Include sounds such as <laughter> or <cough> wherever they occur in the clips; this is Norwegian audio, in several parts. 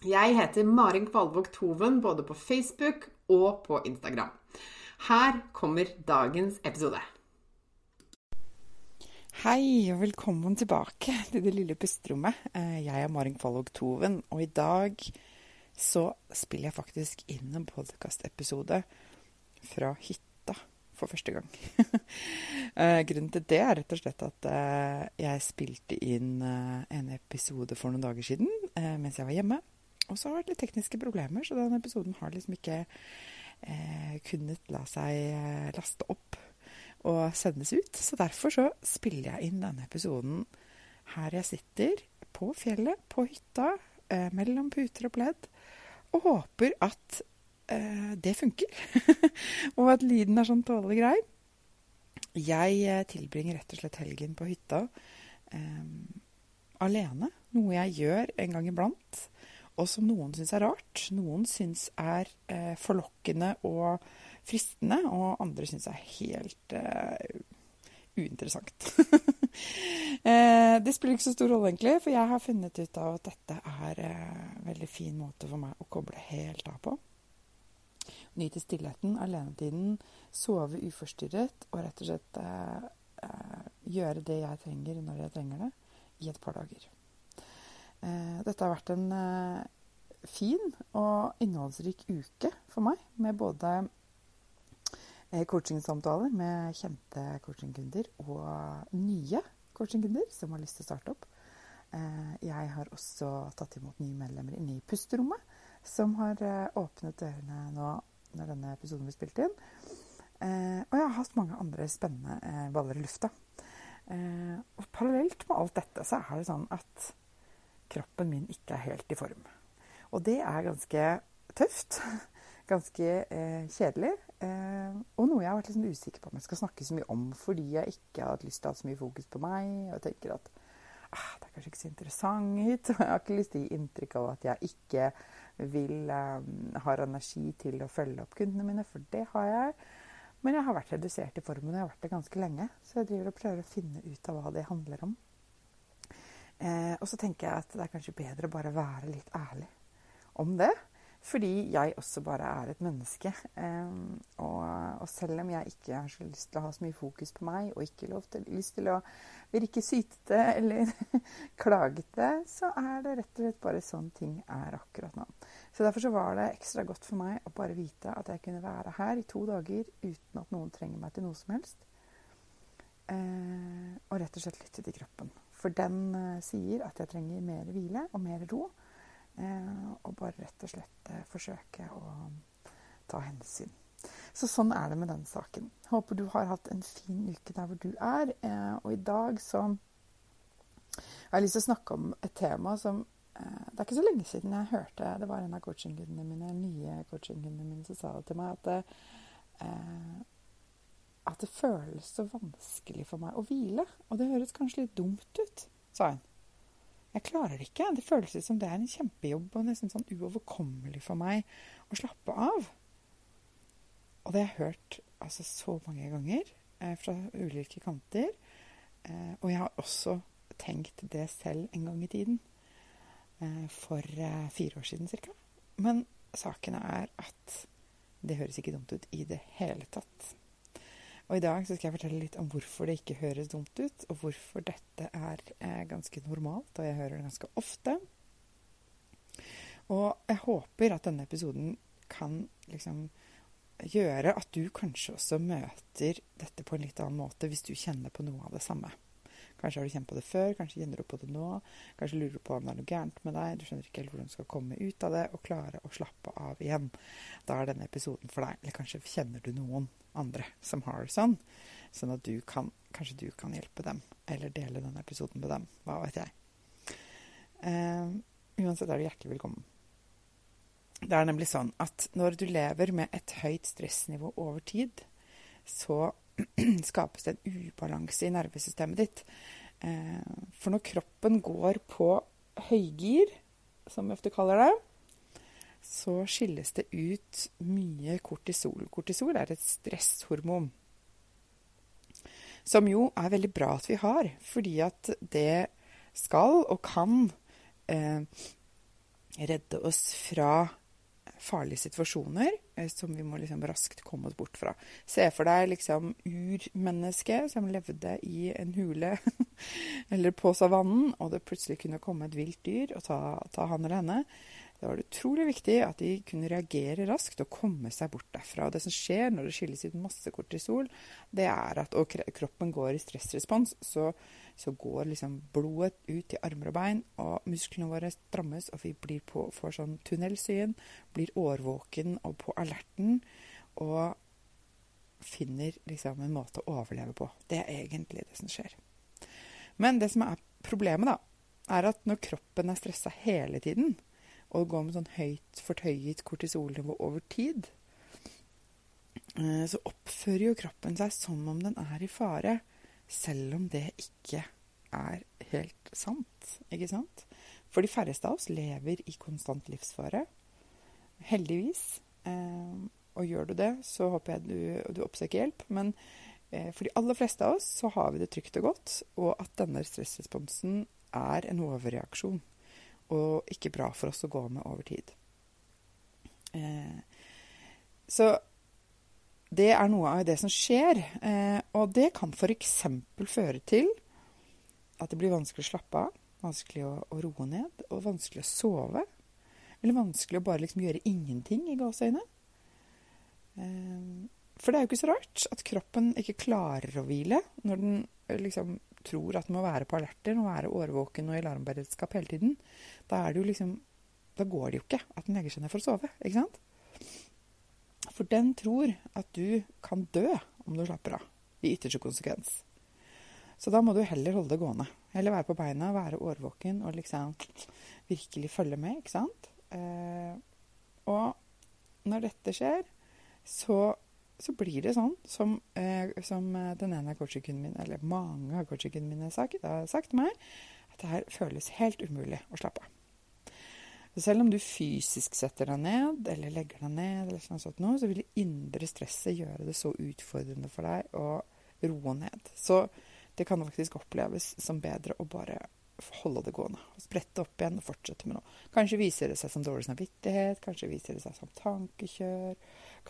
Jeg heter Marin Kvalvåg Toven både på Facebook og på Instagram. Her kommer dagens episode. Hei og velkommen tilbake til det lille pusterommet. Eh, jeg er Marin Kvalvåg Toven, og i dag så spiller jeg faktisk inn en podkastepisode fra hytta for første gang. <laughs> Eh, grunnen til det er rett og slett at eh, jeg spilte inn en episode for noen dager siden mens jeg var hjemme. Og så har det vært litt tekniske problemer, så den episoden har liksom ikke eh, kunnet la seg eh, laste opp og sendes ut. Så derfor så spiller jeg inn denne episoden her jeg sitter, på fjellet, på hytta, eh, mellom puter og pledd, og håper at eh, det funker. <laughs> og at lyden er sånn tålelig grei. Jeg eh, tilbringer rett og slett helgen på hytta eh, alene, noe jeg gjør en gang iblant og som noen syns er rart. Noen syns er eh, forlokkende og fristende, og andre syns er helt eh, uinteressant. <laughs> eh, det spiller ikke så stor rolle, egentlig, for jeg har funnet ut av at dette er en eh, veldig fin måte for meg å koble helt av på. Nyte stillheten, alenetiden, sove uforstyrret og rett og slett eh, eh, gjøre det jeg trenger når jeg trenger det, i et par dager. Eh, dette har vært en eh, fin og innholdsrik uke for meg, med både eh, coachingsamtaler med kjente coachingkunder og nye coachingkunder som har lyst til å starte opp. Jeg har også tatt imot nye medlemmer inne i pusterommet, som har åpnet dørene nå når denne episoden blir spilt inn. Og jeg har hatt mange andre spennende baller i lufta. Og parallelt med alt dette så er det sånn at kroppen min ikke er helt i form. Og det er ganske tøft. <laughs> Ganske eh, kjedelig. Eh, og noe jeg har vært liksom usikker på om jeg skal snakke så mye om fordi jeg ikke har hatt lyst til å ha så mye fokus på meg. Og jeg tenker at ah, det er kanskje ikke så interessant. <laughs> Og jeg har ikke lyst til å gi inntrykk av at jeg ikke vil eh, har energi til å følge opp kundene mine, for det har jeg. Men jeg har vært redusert i formen, og jeg har vært det ganske lenge. Så jeg driver og prøver å finne ut av hva det handler om. Eh, og så tenker jeg at det er kanskje bedre å bare være litt ærlig om det. Fordi jeg også bare er et menneske. Eh, og, og, selv om jeg ikke har så lyst til å ha så mye fokus på meg, og ikke til, lyst til å virke sytete <laughs> eller klagete, så er det rett og slett bare sånn ting er akkurat nå. Så derfor så var det ekstra godt for meg å bare vite at jeg kunne være her i to dager uten at noen trenger meg til noe som helst. Eh, og rett og slett lytte til kroppen. For den uh, sier at jeg trenger mer hvile og mer ro. Uh, og bare rett og slett uh, forsøke å ta hensyn. Så sånn er det med den saken. Håper du har hatt en fin uke der hvor du er. og i dag så jeg har lyst til å snakke om et tema som Det er ikke så lenge siden jeg hørte Det var en av coachinggudene mine, nye coachinggudene mine som sa det til meg at at det føles så vanskelig for meg å hvile. Og det høres kanskje litt dumt ut, sa hun. Jeg klarer det ikke. Det føles som det er en kjempejobb og nesten sånn uoverkommelig for meg å slappe av. Og det har jeg hørt altså, så mange ganger eh, fra ulike kanter. Eh, og jeg har også tenkt det selv en gang i tiden. eh, for eh, fire år siden ca. Men saken er at det høres ikke dumt ut i det hele tatt. Og i dag så skal jeg fortelle litt om hvorfor det ikke høres dumt ut, og hvorfor dette er eh, ganske normalt, og jeg hører det ganske ofte. Og jeg håper at denne episoden kan liksom gjøre at du kanskje også møter dette på en litt annen måte hvis du kjenner på noe av det samme. Kanskje har du kjent på det før, kanskje kjenner du på det nå. Kanskje lurer du på om det er noe gærent med deg. Du skjønner ikke helt hvordan du skal komme ut av det og klare å slappe av igjen. Da er denne episoden for deg. Eller kanskje kjenner du noen andre som har det sånn. Sånn at du kan, kanskje du kan hjelpe dem, eller dele denne episoden med dem. Hva vet jeg. Uh, uansett er du hjertelig velkommen. Det er nemlig sånn at når du lever med et høyt stressnivå over tid, så <clears throat> skapes det en ubalanse i nervesystemet ditt. Eh, for når kroppen går på høygir, som vi ofte kaller det, så skilles det ut mye kortisol. Kortisol er et stresshormon. Som jo er veldig bra at vi har, fordi at det skal og kan eh, redde oss fra farlige situasjoner eh, som vi må liksom raskt komme oss bort fra. Se for deg liksom urmennesket som levde i en hule <laughs> eller på savannen, og det plutselig kunne komme et vilt dyr og ta, ta han eller henne. Da var det utrolig viktig at de kunne reagere raskt og komme seg bort derfra. Og det som skjer når det skilles ut masse kortisol, det er at og kroppen går i stressrespons, så, så går liksom blodet ut i armer og bein, og musklene våre strammes, og vi på, får sånn tunnelsyn, blir årvåken og på alerten, og finner liksom en måte å overleve på. Det er egentlig det som skjer. Men det som er problemet, da, er at når kroppen er stressa hele tiden, og gå med sånn høyt fortøyet kortisolnivå over tid, eh, så oppfører jo kroppen seg som om den er i fare, selv om det ikke er helt sant. Ikke sant? For de færreste av oss lever i konstant livsfare. Heldigvis. Eh, og gjør du det, så håper jeg du, du oppsøker hjelp. Men eh, for de aller fleste av oss så har vi det trygt og godt, og at denne stressresponsen er en overreaksjon og ikke bra for oss å gå med over tid. Eh, så det er noe av det som skjer. Eh, og det kan f.eks. føre til at det blir vanskelig å slappe av, vanskelig å, å, roe ned, og vanskelig å sove. Eller vanskelig å bare liksom gjøre ingenting i gåseøyne. Eh, for det er jo ikke så rart at kroppen ikke klarer å hvile når den liksom tror at med må være på alerter og være årvåken og i alarmberedskap hele tiden, da er det jo liksom Da går det jo ikke at den legger seg ned for å sove, ikke sant? For den tror at du kan dø om du slapper av, i ytterste konsekvens. Så da må du heller holde det gående. Heller være på beina, være årvåken og liksom virkelig følge med, ikke sant? Eh, og når dette skjer, så så blir det sånn som, eh, som eh, den ene coachingen min, eller mange av coachingkundene mine har sagt, sagt meg, at det her føles helt umulig å slappe av. Selv om du fysisk setter deg ned, eller legger deg ned, eller sånn sånt noe, så vil det indre stresset gjøre det så utfordrende for deg å roe ned. Så det kan faktisk oppleves som bedre å bare holde det gående. Sprette opp igjen og fortsette med noe. Kanskje viser det seg som dårlig samvittighet, kanskje viser det seg som tankekjør.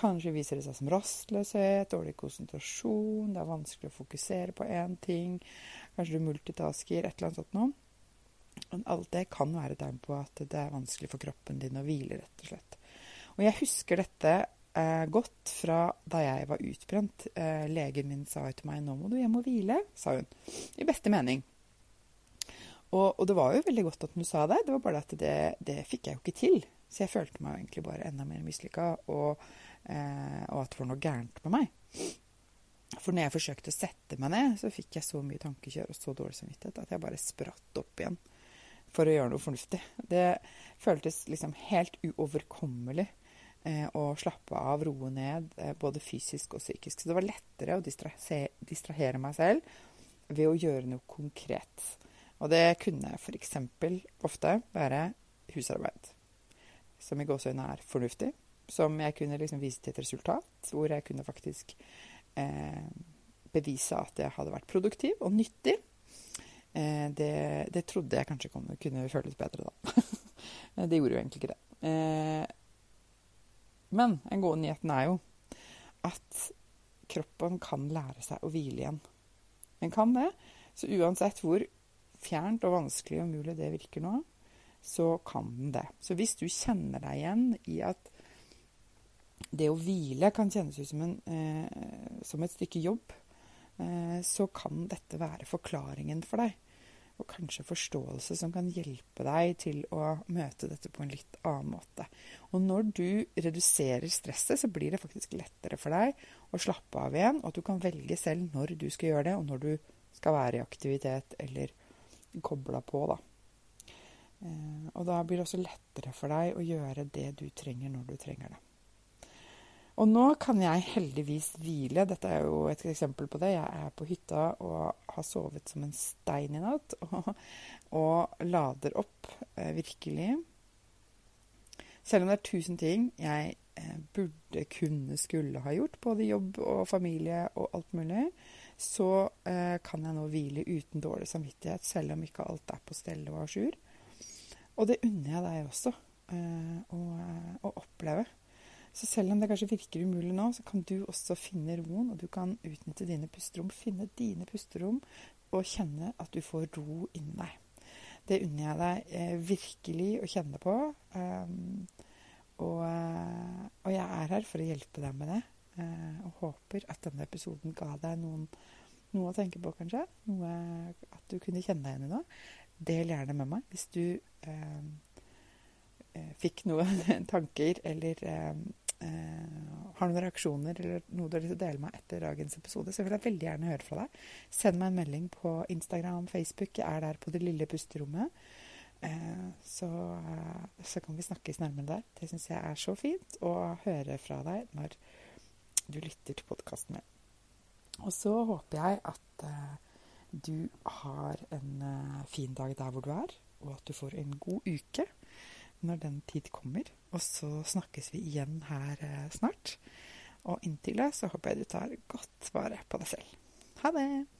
Kanskje viser det seg som rastløshet, dårlig konsentrasjon, det er vanskelig å fokusere på én ting. Kanskje du multitasker, et eller annet sånt noe. Alt det kan være tegn på at det er vanskelig for kroppen din å hvile, rett og slett. Og jeg husker dette eh, godt fra da jeg var utbrent. Eh, legen min sa til meg 'nå må du hjem og hvile', sa hun. I beste mening. Og, og, det var jo veldig godt at hun sa det. Det var bare at det, det fikk jeg jo ikke til. Så jeg følte meg egentlig bare enda mer mislykka, og, eh, og, at det var noe gærent med meg. For når jeg forsøkte å sette meg ned, så fikk jeg så mye tankekjør og så dårlig samvittighet at jeg bare spratt opp igjen for å gjøre noe fornuftig. Det føltes liksom helt uoverkommelig eh, å slappe av, roe ned, eh, både fysisk og psykisk. Så det var lettere å distrahere meg selv ved å gjøre noe konkret. Og det kunne f.eks. ofte være husarbeid, som i gåseøynene er fornuftig. Som jeg kunne liksom vise til et resultat, hvor jeg kunne faktisk eh, bevise at jeg hadde vært produktiv og nyttig. Eh, det, det, trodde jeg kanskje kunne, kunne føles bedre, da. <laughs> det gjorde jo egentlig ikke det. Eh, men en gode nyheten er jo at kroppen kan lære seg å hvile igjen. Den kan det. Så uansett hvor fjernt og vanskelig og umulig det virker nå, så kan den det. Så hvis du kjenner deg igjen i at det å hvile kan kjennes ut som, en, eh, som et stykke jobb, eh, så kan dette være forklaringen for deg. Og kanskje forståelse som kan hjelpe deg til å møte dette på en litt annen måte. Og når du reduserer stresset, så blir det faktisk lettere for deg å slappe av igjen, og at du kan velge selv når du skal gjøre det, og når du skal være i aktivitet eller kobla på, da. Eh, og da blir det også lettere for deg å gjøre det du trenger når du trenger det. Og nå kan jeg heldigvis hvile. Dette er jo et eksempel på det. Jeg er på hytta og har sovet som en stein i natt. <laughs> Og, og lader opp, eh, virkelig. Selv om det er tusen ting jeg eh, burde, kunne, skulle ha gjort, både jobb og familie og alt mulig, så eh, kan jeg nå hvile uten dårlig samvittighet, selv om ikke alt er på stell og à jour. Og det unner jeg deg også eh, å, å, oppleve. Så selv om det kanskje virker umulig nå, så kan du også finne roen, og du kan utnytte dine pusterom. Finne dine pusterom og kjenne at du får ro inni deg. Det unner jeg deg eh, virkelig å kjenne på. Um, og, eh, og, jeg er her for å hjelpe deg med det. Uh, og håper at denne episoden ga deg noen, noe å tenke på, kanskje. Noe at du kunne kjenne deg igjen i noe. Del gjerne med meg hvis du eh, eh fikk noen <laughs> tanker eller eh, eh, har noen reaksjoner eller noe du har lyst til å dele med etter dagens episode, så vil jeg veldig gjerne høre fra deg. Send meg en melding på Instagram, Facebook. Jeg er der på det lille pusterommet. Eh, så, eh, så, kan vi snakkes nærmere der. Det syns jeg er så fint å høre fra deg når du lytter til podkasten min. Og så håper jeg at du har en uh, fin dag der hvor du er, og at du får en god uke når den tid kommer. Og så snakkes vi igjen her uh, snart. Og inntil det så håper jeg du tar godt vare på deg selv. Ha det!